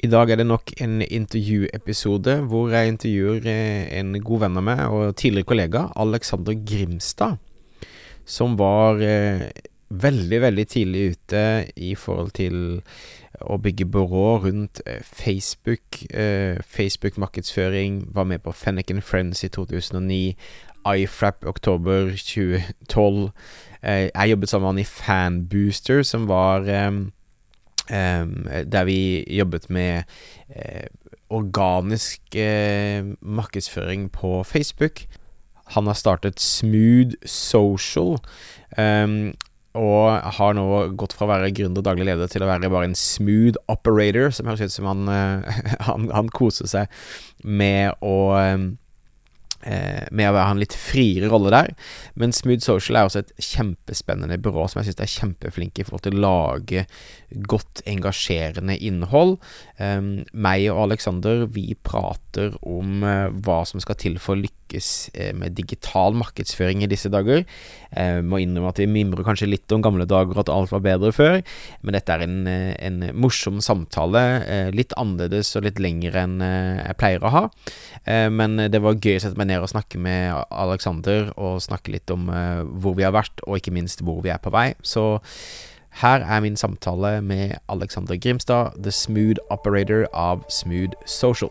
I dag er det nok en intervjuepisode hvor jeg intervjuer eh, en god venn av meg og tidligere kollega, Alexander Grimstad, som var eh, veldig, veldig tidlig ute i forhold til å bygge byrå rundt eh, Facebook, Facebook-markedsføring, var med på Fennick Friends i 2009, iFrap oktober 2012. Eh, jeg jobbet sammen med han i Fanbooster, som var der vi jobbet med uh, organisk uh, markedsføring på Facebook. Han har startet Smooth Social. Og har nå gått fra å være gründer og daglig leder til å være bare en smooth operator, som høres ut som han, uh, han, han, koser seg med å Eh, med å ha en litt friere rolle der. Men Smooth Social er også et kjempespennende byrå som jeg syns er kjempeflinke i forhold til å lage godt engasjerende innhold. Eh, meg og Alexander, vi prater om eh, hva som skal til for å lykkes eh, med digital markedsføring i disse dager. Eh, må innrømme at vi mimrer kanskje litt om gamle dager og at alt var bedre før, men dette er en, eh, en morsom samtale. litt annerledes og litt lengre enn jeg pleier å ha. men det var gøy å sette meg ned og snakke med Alexander og snakke litt om hvor vi har vært, og ikke minst hvor vi er på vei. Så her er min samtale med Alexander Grimstad, the smooth operator av Smooth Social.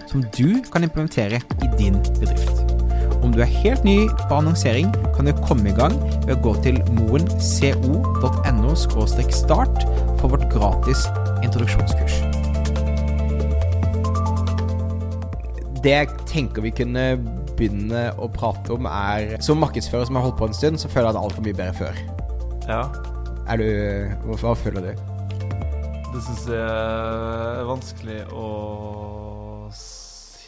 som du kan implementere i din bedrift. Om du er helt ny på annonsering, kan du komme i gang ved å gå til moenco.no start for vårt gratis introduksjonskurs. Det jeg tenker vi kunne begynne å prate om, er Som markedsfører som har holdt på en stund, så føler jeg at alt var mye bedre før. Ja. Er du Hva føler du? Det syns jeg er vanskelig å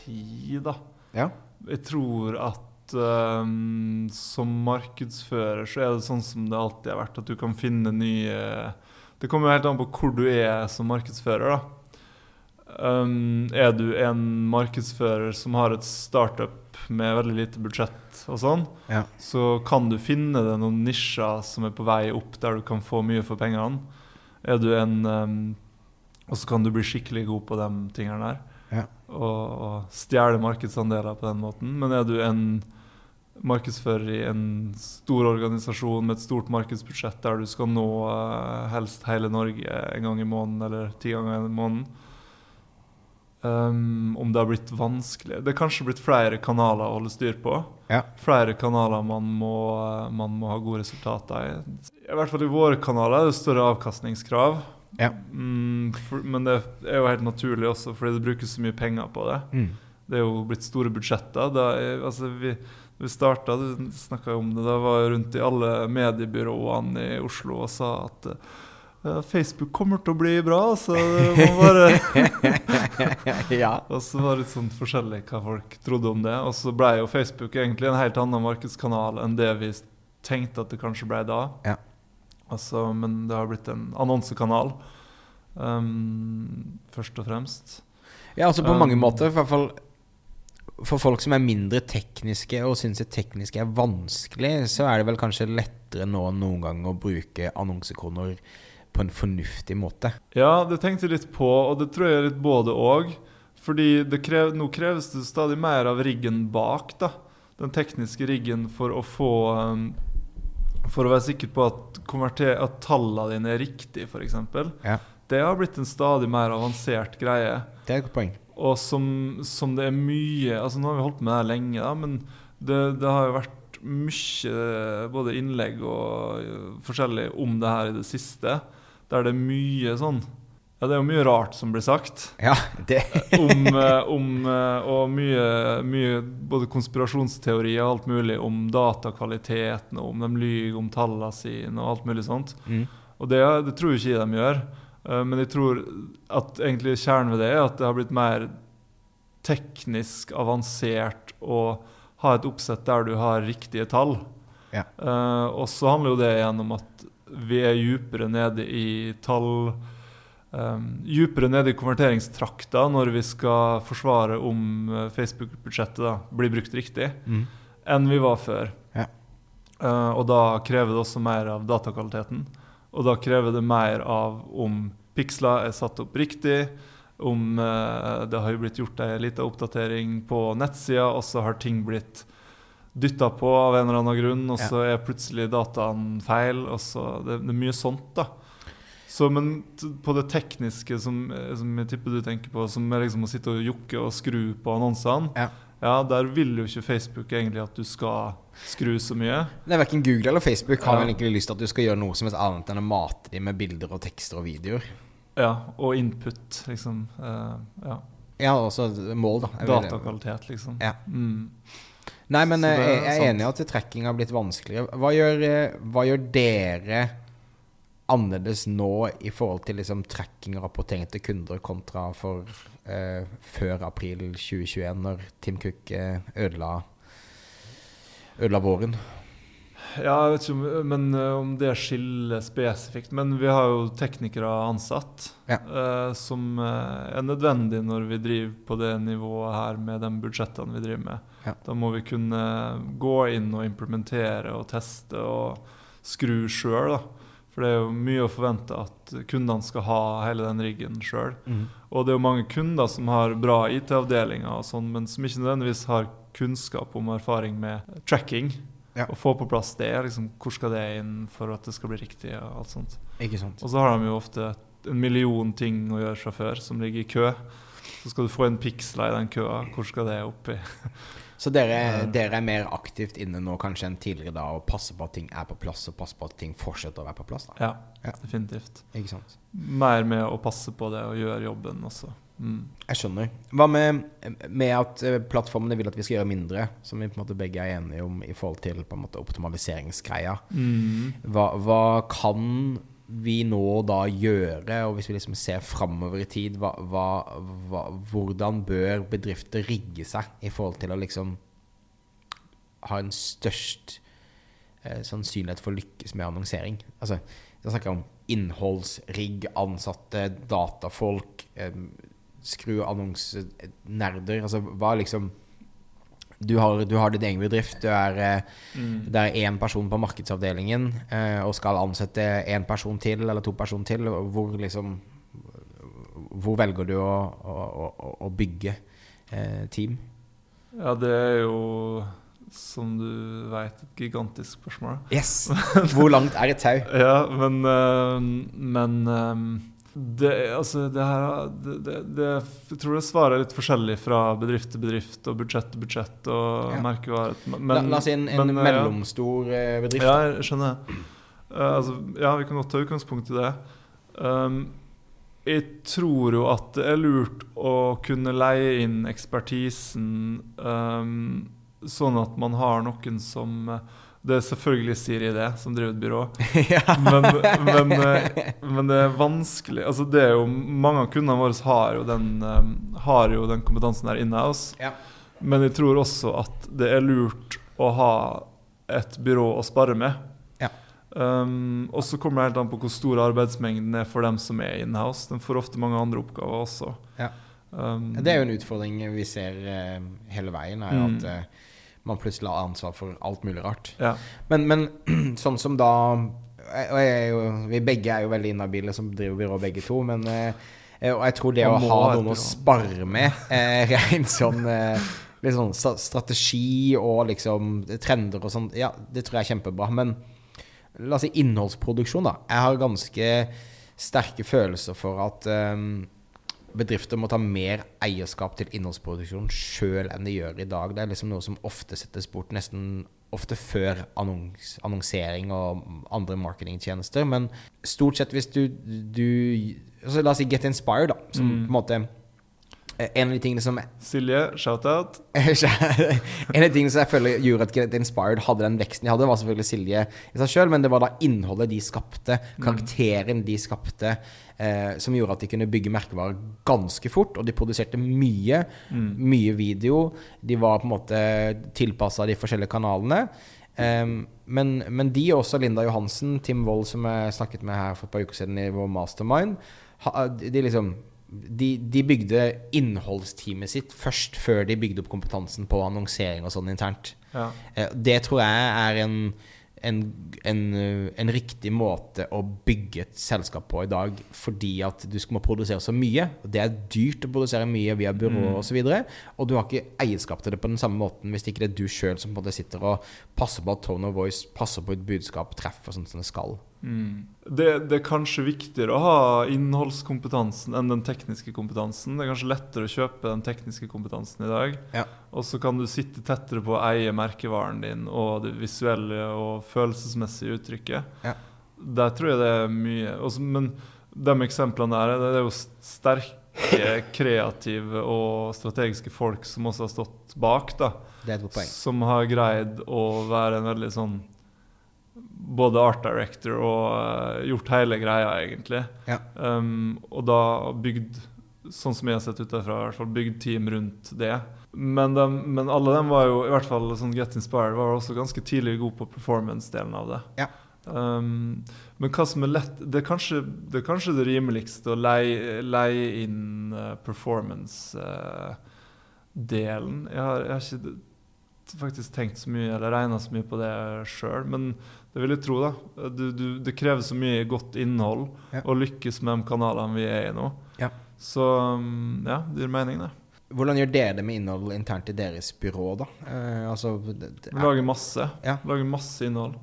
si, da. Ja. Jeg tror at um, som markedsfører så er det sånn som det alltid har vært, at du kan finne nye Det kommer jo helt an på hvor du er som markedsfører, da. Um, er du en markedsfører som har et startup med veldig lite budsjett og sånn, ja. så kan du finne deg noen nisjer som er på vei opp, der du kan få mye for pengene. Er du en um, Og så kan du bli skikkelig god på de tingene der. Ja. Og, og stjele markedsandeler på den måten. Men er du en markedsfører i en stor organisasjon med et stort markedsbudsjett der du skal nå uh, helst hele Norge en gang i måneden eller ti ganger i måneden, Um, om det har blitt vanskelig Det er kanskje blitt flere kanaler å holde styr på. Ja. Flere kanaler man må, man må, ha gode resultater i. I hvert fall i våre kanaler er det større avkastningskrav. Ja. Mm, for, men det er jo helt naturlig også, fordi det brukes så mye penger på det. Mm. Det er jo blitt store budsjetter. Da altså vi, vi starta, du snakka om det, da var jeg rundt i alle mediebyråene i Oslo og sa at Facebook kommer til å bli bra, så det må bare ja. Og så var det litt sånn forskjellig hva folk trodde om det. Og så ble jo Facebook egentlig en helt annen markedskanal enn det vi tenkte at det kanskje ble da. Ja. Altså, men det har blitt en annonsekanal, um, først og fremst. Ja, altså på um, mange måter, i hvert fall for folk som er mindre tekniske og syns det tekniske er vanskelig, så er det vel kanskje lettere nå enn noen gang å bruke annonsekroner på en fornuftig måte. Ja, det tenkte jeg litt på, og det tror jeg er litt både òg. Fordi krev, nå kreves det stadig mer av riggen bak. da. Den tekniske riggen for å få um, For å være sikker på at, at tallene dine er riktige, f.eks. Ja. Det har blitt en stadig mer avansert greie. Det er et godt poeng. Og som, som, det er mye altså Nå har vi holdt med det her lenge, da, men det, det har jo vært mye både innlegg og forskjellig om det her i det siste der det er mye sånn ja, det er jo mye rart som blir sagt. Ja, det om, eh, om, eh, Og mye, mye både konspirasjonsteori og alt mulig om datakvaliteten, og om de lyver om tallene sine og alt mulig sånt. Mm. Og det, det, tror jo ikke de gjør. Eh, men jeg tror at egentlig kjernen ved det er at det har blitt mer teknisk avansert å ha et oppsett der du har riktige tall. Ja. Uh, og så handler jo det igjen om at vi er djupere nede i tall um, Djupere nede i konverteringstrakta når vi skal forsvare om eh, Facebook-budsjettet blir brukt riktig, Mm. enn vi var før. Ja. Uh, og da krever det også mer av datakvaliteten. Og da krever det mer av om piksler er satt opp riktig, om uh, det har jo blitt gjort ei lita oppdatering på nettsida, og så har ting blitt dytta på av en eller annen grunn, og Ja. så er plutselig dataen feil. og så det, det er mye sånt, da. Så, men på det tekniske som, eh, som jeg tipper du tenker på, som er liksom å sitte og jokke og skru på annonsene, Ja. ja, der vil jo ikke Facebook egentlig at du skal skru så mye. Nei, Verken Google eller Facebook har Ja. vel egentlig lyst til at du skal gjøre noe som helst annet enn å mate dem med bilder og tekster og videoer. Ja, og input, liksom. Uh, ja. Ja, også mål, da. Datakvalitet, liksom. Ja. Mm. Nei, men Så eh, jeg er sant. enig i at tracking har blitt vanskeligere. Hva gjør, hva gjør dere annerledes nå i forhold til liksom tracking og rapportering til kunder kontra for eh, før april 2021, når Tim Cook eh, ødela, ødela våren? Ja, jeg vet ikke om, men, eh, om det skiller spesifikt. Men vi har jo teknikere ansatt Ja. eh, som eh, er nødvendig når vi driver på det nivået her med de budsjettene vi driver med. Ja. Da må vi kunne gå inn og implementere og teste og skru sjøl, da. For det er jo mye å forvente at kundene skal ha hele den riggen sjøl. Og det er jo mange kunder som har bra IT-avdelinger, og sånn, men som ikke nødvendigvis har kunnskap om erfaring med tracking. Ja. Å få på plass det. Liksom, hvor skal det inn for at det skal bli riktig? og alt sånt. Ikke sant? Og så har de jo ofte en million ting å gjøre fra før som ligger i kø. Så skal du få en piksler i den køa. Hvor skal det oppi? Så dere, dere er mer aktivt inne nå kanskje enn tidligere da og passer på at ting er på plass, og passer på at ting fortsetter å være på plass? da? Ja, Ja. definitivt. Ikke sant? Mer med å passe på det og gjøre jobben også. Mm. Jeg skjønner. Hva med, med at eh, plattformene vil at vi skal gjøre mindre, som vi på en måte begge er enige om i forhold til på en måte optimaliseringsgreia? Mm. Hva, hva kan vi nå da gjøre, og hvis vi liksom ser framover i tid, hva, hva, hvordan bør bedrifter rigge seg i forhold til å liksom ha en størst eh, sannsynlighet for å lykkes med annonsering? Altså, jeg snakker om innholdsrigg, ansatte, datafolk, eh, skru annonsenerder. Altså, hva liksom du har, du har din egen bedrift, du er eh, Mm. det er én person på markedsavdelingen eh, og skal ansette én person til eller to personer til. Hvor liksom Hvor velger du å, å, å, bygge eh, team? Ja, det er jo, som du veit, et gigantisk spørsmål. Yes! Hvor langt er et tau? Ja, men Men det, altså, det her det, det, Jeg tror det svaret er litt forskjellig fra bedrift til bedrift og budsjett til budsjett og Ja. merkevare. Men, la, oss si en, en men, en mellomstor eh, bedrift. Ja, jeg skjønner. Uh, altså, ja, vi kan godt ta utgangspunkt i det. Um, jeg tror jo at det er lurt å kunne leie inn ekspertisen um, sånn at man har noen som eh, Det er selvfølgelig Siri det, som driver et byrå. Men, men, eh, men det er vanskelig altså det er jo, Mange av kundene våre har jo den, um, har jo den kompetansen der inne hos oss. Ja. Men jeg tror også at det er lurt å ha et byrå å spare med. Ja. Um, og så kommer det helt an på hvor stor arbeidsmengden er for dem som er in-house. De får ofte mange andre oppgaver også. Ja. Um, Det er jo en utfordring vi ser uh, hele veien, er Mm. at eh, man plutselig har ansvar for alt mulig rart. ja. Men, men sånn som da og jo, Vi begge er jo veldig inhabile som driver byrå, begge to. Men eh, og jeg tror det å ha noen å spare med, eh, rent sånn eh, Litt sånn strategi og liksom trender og sånn, ja, det tror jeg er kjempebra. Men la oss si innholdsproduksjon, da. Jeg har ganske sterke følelser for at eh, bedrifter må ta mer eierskap til innholdsproduksjon sjøl enn de gjør i dag. Det er liksom noe som ofte settes bort, nesten ofte før annons, annonsering og andre marketingtjenester. Men stort sett hvis du, du altså La oss si Get Inspired, da, som Mm. på en måte En av de tingene som Silje, shout-out. En av de tingene som jeg føler gjorde at Get Inspired hadde den veksten de hadde, var selvfølgelig Silje i seg sjøl, men det var da innholdet de skapte, karakteren de skapte, eh, som gjorde at de kunne bygge merkevarer ganske fort. Og de produserte mye, mye video. De var på en måte tilpassa de forskjellige kanalene. Um, men, men de og også Linda Johansen, Tim Wold, som jeg snakket med her for et par uker siden i vår mastermind, ha, de liksom de, de bygde innholdsteamet sitt først før de bygde opp kompetansen på annonsering og sånn internt. Ja. Eh, Det tror jeg er en, en, en, en riktig måte å bygge et selskap på i dag, fordi at du skal må produsere så mye. og Det er dyrt å produsere mye via byrå Mm. og så videre Og du har ikke eierskap til det på den samme måten hvis ikke det er du sjøl som sitter og passer på at tone of voice, passer på et budskap, treffer sånn som det skal. Mm. Det, det er kanskje viktigere å ha innholdskompetansen enn den tekniske kompetansen. Det er kanskje lettere å kjøpe den tekniske kompetansen i dag. Ja. Og så kan du sitte tettere på å eie merkevaren din og det visuelle og følelsesmessige uttrykket. Ja. Der tror jeg det er mye også, Men de eksemplene der, det er jo sterke, kreative og strategiske folk som også har stått bak. da som har greid å være en veldig sånn Både art director og eh, gjort hele greia, egentlig. Ja. Um, og da bygd, sånn som jeg har sett ut derfra, bygd team rundt det. Men, de, men alle dem var jo, i hvert fall sånn Get Inspired, var også ganske tidlig god på performance-delen av det. Ja. Um, men hva som er lett Det er kanskje det, er kanskje det rimeligste å leie, leie inn eh, performance-delen. jeg, har, jeg har ikke faktisk tenkt så mye eller regna så mye på det sjøl, men det vil jeg tro, da. Du, du, det krever så mye godt innhold Ja. å lykkes med de kanalene vi er i nå. Ja. Så um, ja, det gir mening, det. Hvordan gjør dere det med innhold internt i deres byrå, da? Eh, altså det, det, Vi lager masse. Ja. Lager masse innhold.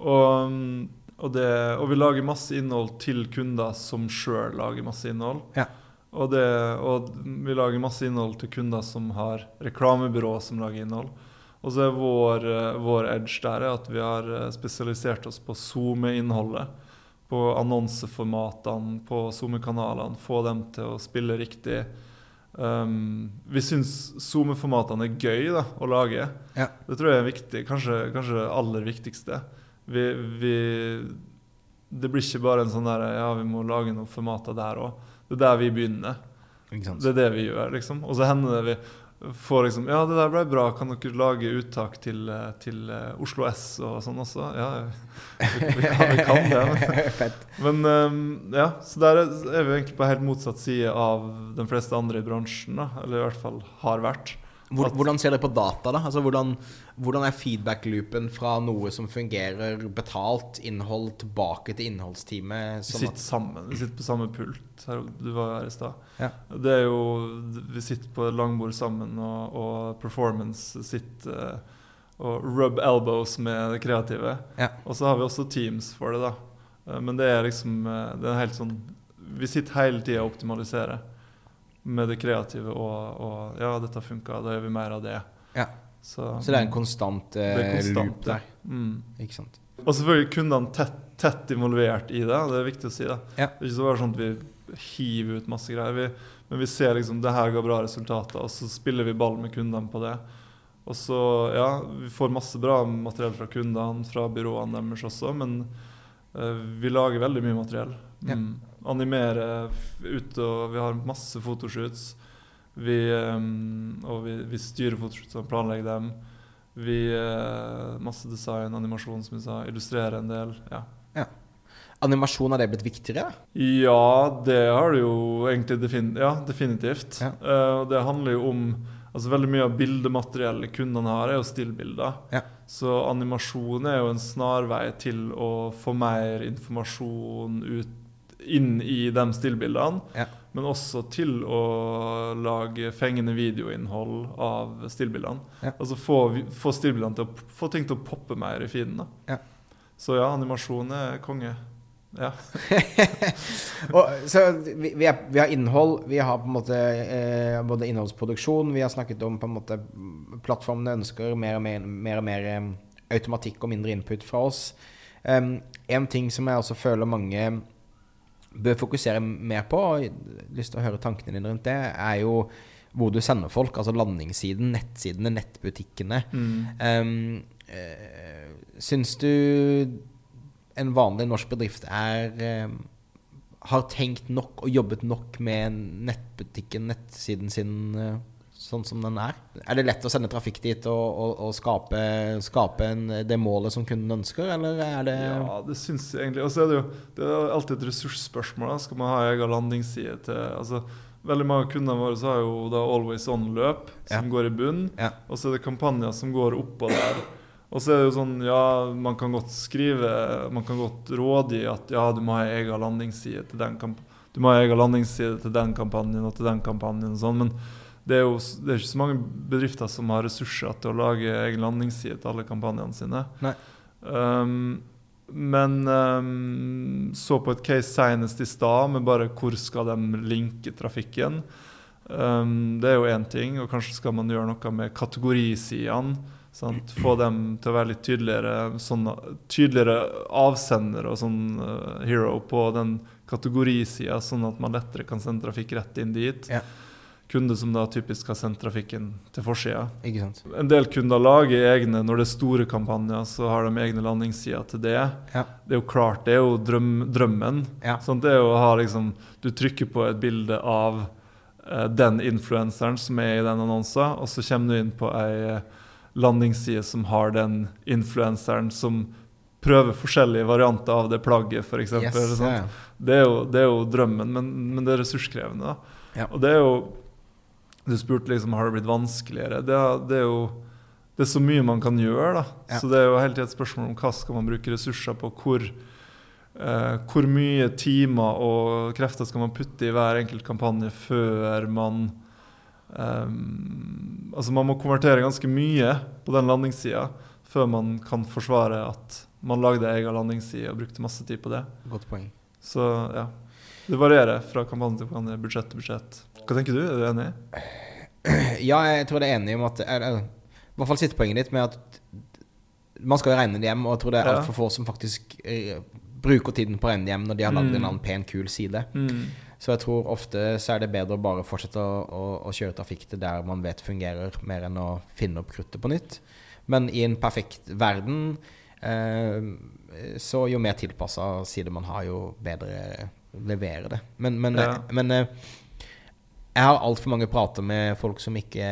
Og, um, og, det, og vi lager masse innhold til kunder som sjøl lager masse innhold. Ja. Og, det, og vi lager masse innhold til kunder som har reklamebyrå som lager innhold. Og så er vår, eh, vår edge der er at vi har eh, spesialisert oss på SoMe-innholdet. På annonseformatene, på SoMe-kanalene. Få dem til å spille riktig. Um, vi syns SoMe-formatene er gøy da, å lage. Ja. Det tror jeg er viktig. Kanskje, kanskje det aller viktigste. Vi, vi, det blir ikke bare en sånn der Ja, vi må lage noen formater der òg. Det er der vi begynner. Det er det vi gjør, liksom. Og så hender det vi får liksom Ja, det der ble bra. Kan dere lage uttak til, eh, til eh, Oslo S og sånn også? Ja, vi, vi, kan, vi kan det. Men, men ehm, ja, så der er, er vi egentlig på helt motsatt side av de fleste andre i bransjen. da Eller i hvert fall har vært. Hvordan ser dere på data, da? Altså, hvordan, hvordan er feedback-loopen fra noe som fungerer betalt innhold, tilbake til innholdsteamet? Vi Sånn sitter sammen. Vi sitter på samme pult. Her, du var her i stad. Ja. Det er jo Vi sitter på langbord sammen, og, og performance sitter eh, og rub elbows med det kreative. Ja. Og så har vi også teams for det, da. Eh, Men det er liksom eh, Det er helt sånn Vi sitter hele tida og optimaliserer med det kreative og, og Ja, dette funka, da gjør vi mer av det. Ja. Så, så det er en konstant, eh, er konstant, loop der. mm. Ikke sant? Og selvfølgelig kundene tett, tett involvert i det. Det er viktig å si. Det Ja. Det er ikke så bare sånn at vi hiver ut masse greier. Vi, men vi ser liksom det her ga bra resultater, og så spiller vi ball med kundene på det. Og så, ja, vi får masse bra materiell fra kundene, fra byråene deres også, men eh, vi lager veldig mye materiell. Ja. Animere ute, og vi har masse fotoshoots. Vi, eh, og vi, vi styrer fotoshootene, planlegger dem. Vi eh, Masse design, animasjon, som vi sa. Illustrerer en del. Ja. Animasjon, har det blitt viktigere? Ja, det har det jo egentlig defin ja, definitivt. Ja. Eh, det handler jo om Altså Veldig mye av bildemateriellet kundene har, er jo stillbilder. Ja. Så animasjon er jo en snarvei til å få mer informasjon ut inn i de stillbildene. Ja. Men også til å lage fengende videoinnhold av stillbildene. Ja. Altså få, få stillbildene til å få ting til å poppe mer i feeden. Ja. Så ja, animasjon er konge. Ja. Og, så vi, vi, er, vi har innhold, vi har på en måte eh, både innholdsproduksjon, vi har snakket om på en måte plattformene ønsker mer og mer, mer, og mer eh, automatikk og mindre input fra oss. Um, en ting som jeg også føler mange bør fokusere mer på, og jeg har lyst til å høre tankene dine rundt det, er jo hvor du sender folk. Altså landingssiden, nettsidene, nettbutikkene. Um, eh, syns du en vanlig norsk bedrift er um, har tenkt nok og jobbet nok med nettbutikken, nettsiden sin, eh, sånn som den er? Er det lett å sende trafikk dit og, og, og skape, skape en, det målet som kunden ønsker, eller er det Ja, det syns jeg egentlig. Og så er det jo det er alltid et ressursspørsmål. Da. Skal man ha egen landingsside til altså, Veldig mange av kundene våre har jo da Always On-løp som Ja. går i bunn. Ja. Og så er det kampanjer som går oppå der. Og så er det jo sånn, ja, man kan godt skrive Man kan godt rådgi at ja, du må ha egen landingsside til den kampanjen. Du må ha egen landingsside til den kampanjen og til den kampanjen og sånn, men det er jo det er ikke så mange bedrifter som har ressurser til å lage egen landingsside til alle kampanjene sine. Um, men um, så på et case senest i stad med bare hvor skal de linke trafikken. Um, det er jo én ting, og kanskje skal man gjøre noe med kategorisidene. Sant? Få dem til å være litt tydeligere, sånn, tydeligere avsender og sånn uh, hero på den kategorisida, sånn at man lettere kan sende trafikk rett inn dit. Ja. Kunde som da typisk har sendt trafikken til forsida. En del kunder lager egne når det er store kampanjer, så har de egne landingssider til det. Ja. Det er jo klart, det er jo drøm, drømmen. Ja. Sånn, Det er jo å ha liksom Du trykker på et bilde av eh, den influenseren som er i den annonsen, og så kommer du inn på ei landingsside som har den influenseren som prøver forskjellige varianter av det plagget, f.eks. Yes, ja, ja. Det, er jo- det er jo drømmen, men, men det er ressurskrevende. Ja. Og det er jo Du spurte liksom har det blitt vanskeligere. Det det er jo det er så mye man kan gjøre. da. Ja. Så det er jo hele tiden et spørsmål om hva skal man bruke ressurser på. Hvor, eh, hvor mye timer og krefter skal man putte i hver enkelt kampanje før man ehm, Altså Man må konvertere ganske mye på den landingssida før man kan forsvare at man lagde egen landingsside og brukte masse tid på det. Godt poeng. Så ja. Det varierer fra kampanje til kampanje, budsjett til budsjett. Hva tenker du? Er du enig? Ja, jeg tror det er enig om at eller, er, I hvert fall sitter poenget ditt med at man skal jo regne det hjem, og jeg tror det er altfor få som faktisk eh, bruker tiden på å regne det hjem når de har lagd Mm. en annen pen, kul side. Så jeg tror ofte så er det bedre å bare fortsette å, å, å kjøre trafikk til der man vet fungerer, mer enn å finne opp kruttet på nytt. Men i en perfekt verden eh, så jo mer tilpassa side man har, jo bedre leverer det. Men, men, Ja. men eh, jeg har altfor mange prater med folk som ikke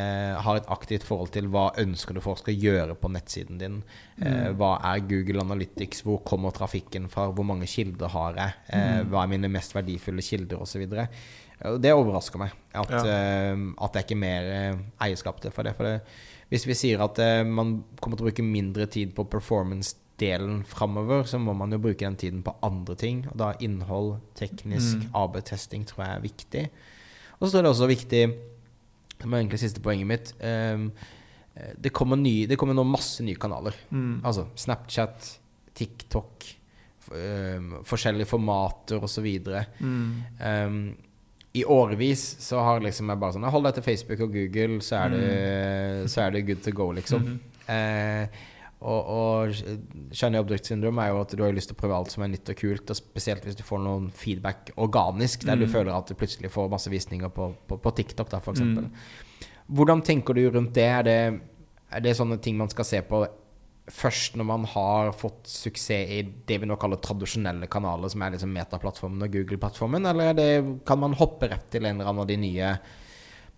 har et aktivt forhold til hva ønsker du folk skal gjøre på nettsiden din. Eh, hva er Google Analytics? Hvor kommer trafikken fra? Hvor mange kilder har jeg? Eh, hva er mine mest verdifulle kilder? Osv. Det overrasker meg at, eh, at det er ikke mer eierskap til for det. For det, hvis vi sier at man kommer til å bruke mindre tid på performance-delen framover, så må man jo bruke den tiden på andre ting. Og da innhold, teknisk, Mm. AB-testing tror jeg er viktig. Og så står det også viktig, som er egentlig siste poenget mitt eh, det, kommer ny, det kommer nå masse nye kanaler. Mm. Altså Snapchat, TikTok, ehm, forskjellige formater osv. Mm. Um, I årevis så har liksom jeg bare sånn Hold deg til Facebook og Google, så er det, så er det good to go, liksom. -hmm. Eh, og, og shiny object syndrome er jo at du har lyst til å prøve alt som er nytt og kult, og spesielt hvis du får noen feedback organisk, der du Mm. føler at du plutselig får masse visninger på, på, på TikTok, da, for. Mm. Hvordan tenker du rundt det? Er, det? er det sånne ting man skal se på først når man har fått suksess i det vi nå kaller tradisjonelle kanaler, som er liksom Meta-plattformen og Google-plattformen, eller er det, kan man hoppe rett til en eller annen av de nye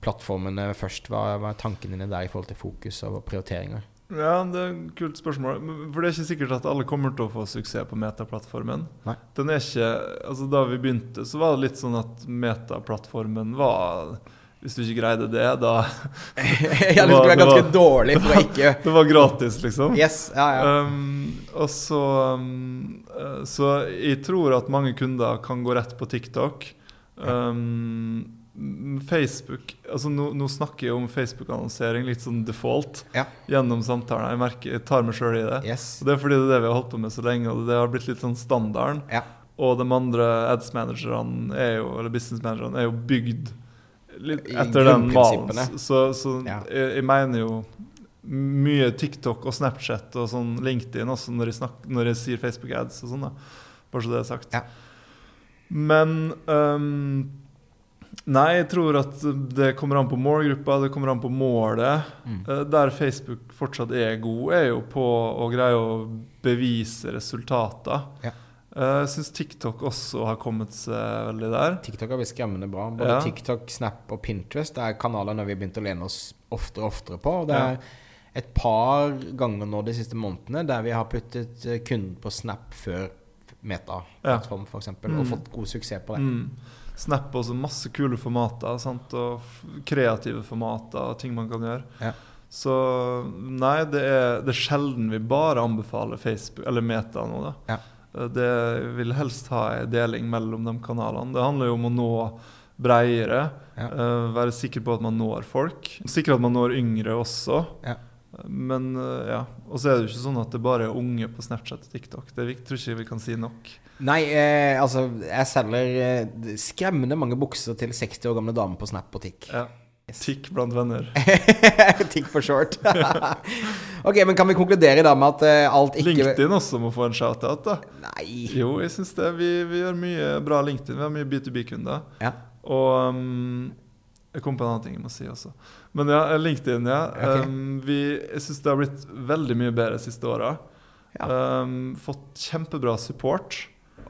plattformene først? Hva, hva er tankene dine der i forhold til fokus og prioriteringer? Ja, det er et kult spørsmål. For det er ikke sikkert at alle kommer til å få suksess på Meta-plattformen. Den er ikke Altså Da vi begynte, så var det litt sånn at Meta-plattformen var Hvis du ikke greide det, da ja, du skulle være var- ganske dårlig for å ikke Det var gratis, liksom. Yes, ja, ja. Um, og så um, uh, Så jeg tror at mange kunder kan gå rett på TikTok. Um, Facebook altså nå, nå snakker jeg om Facebook-annonsering litt sånn default Ja. gjennom samtalen. Jeg, merker, jeg tar meg sjøl i det. Yes. Og Det er fordi det er det vi har holdt på med så lenge, og det har blitt litt sånn standarden. Ja. Og de andre ads-managerne er eller business-managerne er jo bygd litt etter den malen. Så, så Ja. jeg, jeg mener jo mye TikTok og Snapchat og sånn LinkedIn også når jeg, snakker, når jeg sier Facebook ads og sånn. da Bare så det er sagt. Ja. Men ehm, Nei, jeg tror at det kommer an på målgruppa, det kommer an på målet. Mm. Eh, Der Facebook fortsatt er god, er jo på å greie å bevise resultater. Ja. Eh, Jeg syns TikTok også har kommet seg veldig der. TikTok har blitt skremmende bra. Både Ja. TikTok, Snap og Pinterest det er kanaler vi har begynt å lene oss oftere og oftere på. Og det Ja. er et par ganger nå de siste månedene der vi har puttet eh, kunden på Snap før Meta-plattform, for eksempel, og Mm. fått god suksess på det. Mm. Snap også masse kule formater sant? og kreative formater og ting man kan gjøre. Ja. Så nei, det er, det er sjelden vi bare anbefaler Facebook eller Meta nå. da. Ja. Eh, Det vil helst ha en deling mellom de kanalene. Det handler jo om å nå bredere. Ja. Uh, være sikker på at man når folk. Sikre at man når yngre også. Ja. Men eh, ja. Og så er det jo ikke sånn at det bare er unge på Snapchat og TikTok. Det er tror ikke vi kan si nok. Nei, eh, altså Jeg selger eh, skremmende mange bukser til 60 år gamle damer på Snap og Tikk. Ja. Tikk blant venner. Tikk for short. ok, men kan vi konkludere da med at eh, alt ikke LinkedIn også må få en shout-out. da Nei. Jo, jeg syns det. Vi, vi gjør mye bra LinkedIn. Vi har mye B2B-kunder. Ja. Og um, jeg kom på en annen ting jeg må si også. Men ja, LinkedIn, ja. Okay. Um, vi, jeg syns det har blitt veldig mye bedre de siste åra. Ja. Um, fått kjempebra support.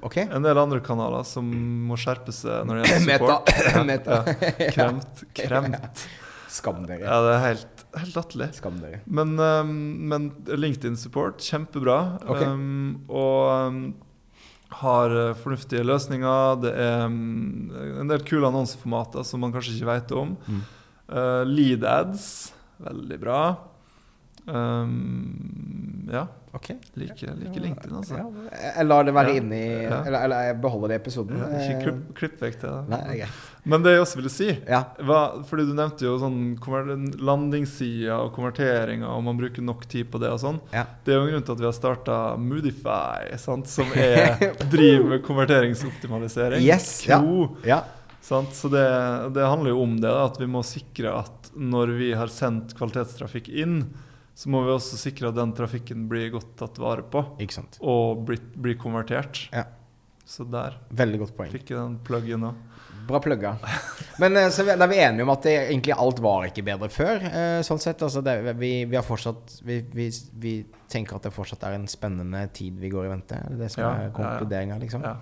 Okay. En del andre kanaler som må skjerpe seg når det gjelder support. Meta. Ja, kremt. Kremt. Skam dere. Ja, det er helt, helt latterlig. Men, um, men LinkedIn-support, kjempebra. Okay. Um, og um, har uh, fornuftige løsninger. Det er en del kule annonseformater som man kanskje ikke vet om. Mm. Uh, lead ads, veldig bra. Um, ja, Okay. liker like LinkedIn, altså. Ja, jeg lar det være Ja. inni Ja. eller, eller jeg beholder det i episoden. Ja, ikke Eh, klipp, klipp vekk det. Nei, er. Men det jeg også ville si Ja. var, fordi Du nevnte jo sånn landingssida og konverteringer, og man bruker nok tid på det. og sånn. Det er jo en grunn til at vi har starta Moodify, sant? som er, driver med konverteringsoptimalisering. Yes. Kro, ja. Sant? Så det, det handler jo om det, at vi må sikre at når vi har sendt kvalitetstrafikk inn, så må vi også sikre at den trafikken blir godt tatt vare på, og blir, blir konvertert. Ja. Så der Veldig godt poeng. fikk jeg den plug-in òg. Bra plugga. Men eh, så er vi enige om at det, egentlig alt var ikke bedre før. eh, sånn sett. Altså det, vi, vi har fortsatt vi, vi, vi tenker at det fortsatt er en spennende tid vi går i vente. Det som Ja, er konkluderinga, liksom? Ja.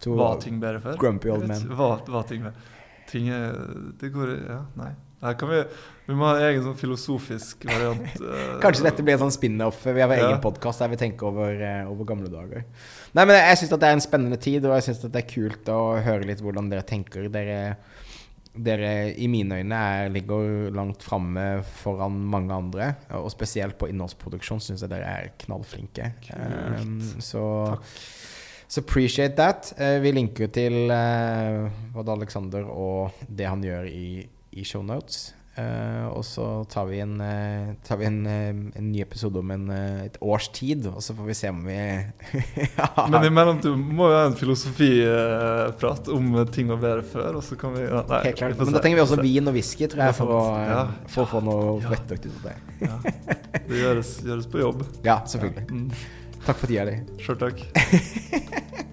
To- Var ting bedre før? Grumpy old man. Var, var ting bedre? Ting er Det går Ja, nei. Her kan vi Vi må ha en egen sånn filosofisk variant. eh, Kanskje dette blir en sånn spin-off. Vi har vår Ja. egen podkast der vi tenker over, eh, over gamle dager. Nei, men jeg syns det er en spennende tid, og jeg syns det er kult å høre litt hvordan dere tenker. Dere, dere i mine øyne er, ligger langt framme foran mange andre. Og spesielt på innholdsproduksjon syns jeg dere er knallflinke. Kult. Um, så Takk. Så appreciate that. Eh, vi linker til uh, både Alexander og det han gjør i, i shownotes. Uh, og så tar vi en, eh, tar vi en, eh, en ny episode om en, eh, et års tid, og så får vi se om vi ja. Men i mellomtiden må vi ha en filosofiprat om ting var bedre før, og så kan vi ja, nei, Helt klart. Men da trenger vi også vin og whisky, tror jeg, for å, eh, Ja. for å få noe Ja. vettøkt ut av det. Ja. Det gjøres, gjøres på jobb. Ja, selvfølgelig. Mm. Takk for tida di. Sjøl takk.